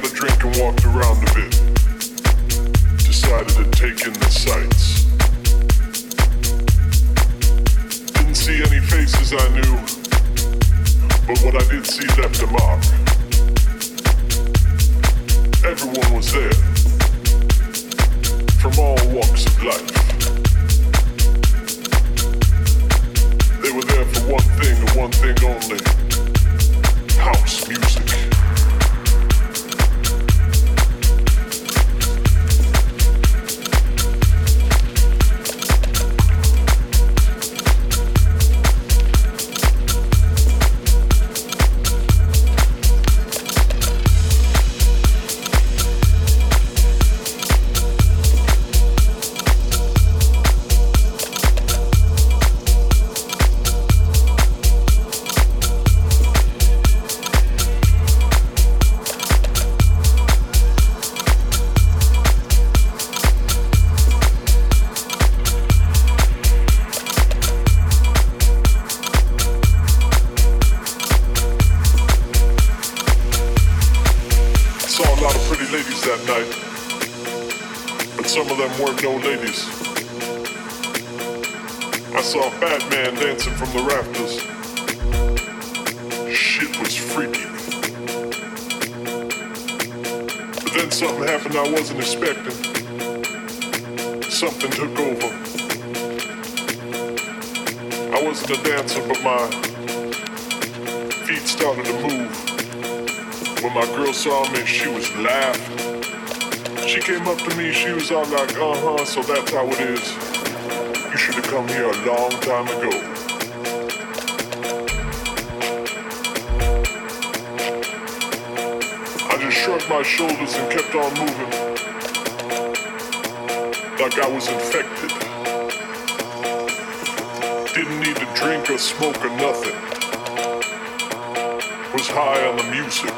got a drink and walked around a bit. Decided to take in the sights. Didn't see any faces I knew, but what I did see left a mark. Everyone was there, from all walks of life. They were there for one thing and one thing only house music. my shoulders and kept on moving. Like I was infected. Didn't need to drink or smoke or nothing. Was high on the music.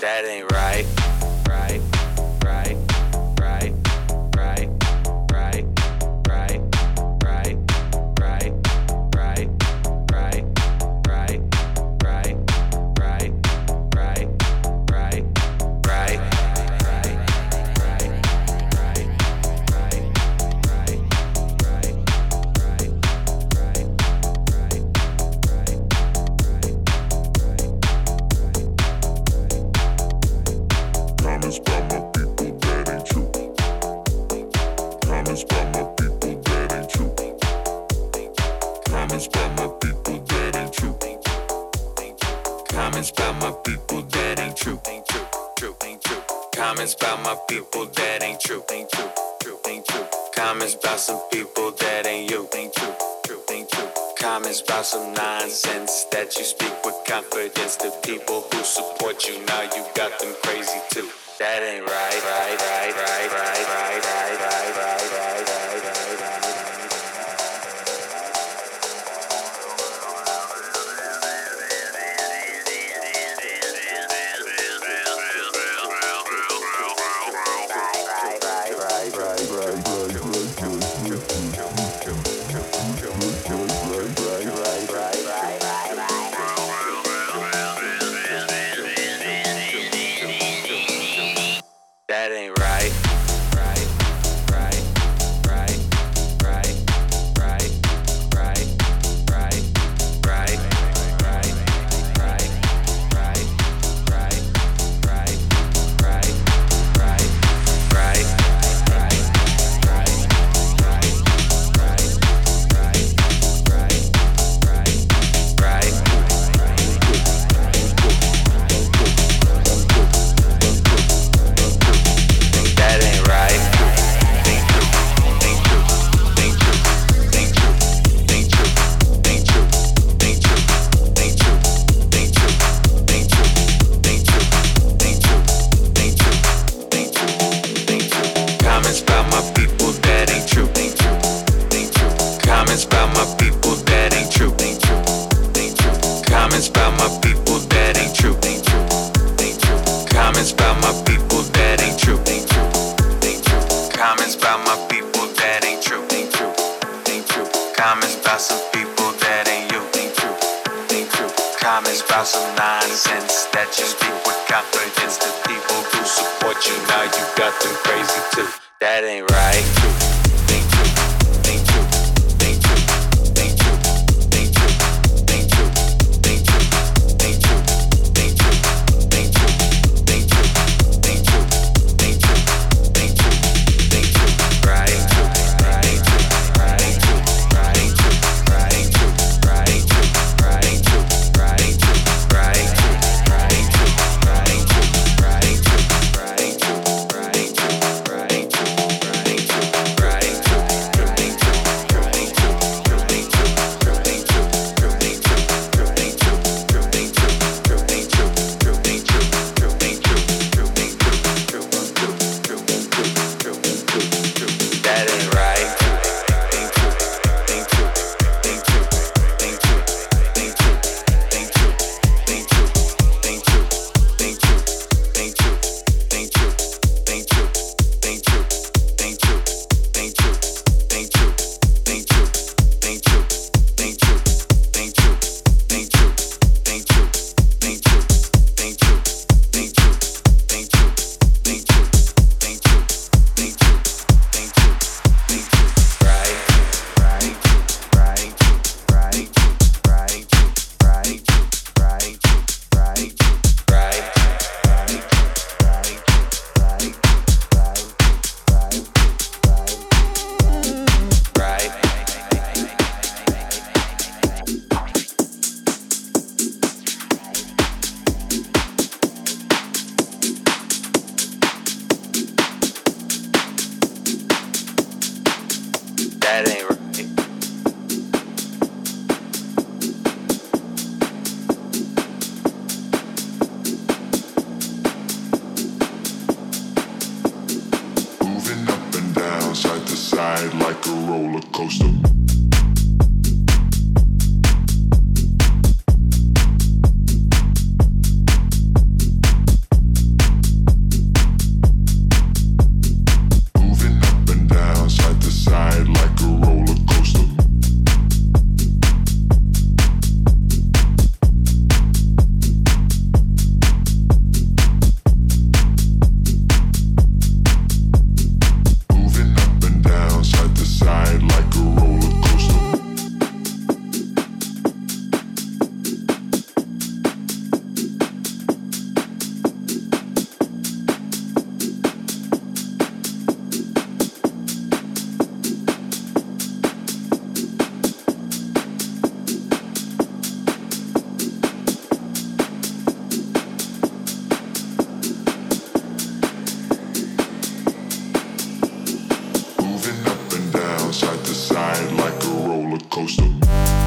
that ain't right. some people that ain't you. Ain't you. Comments about some nonsense side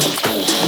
Just hold on.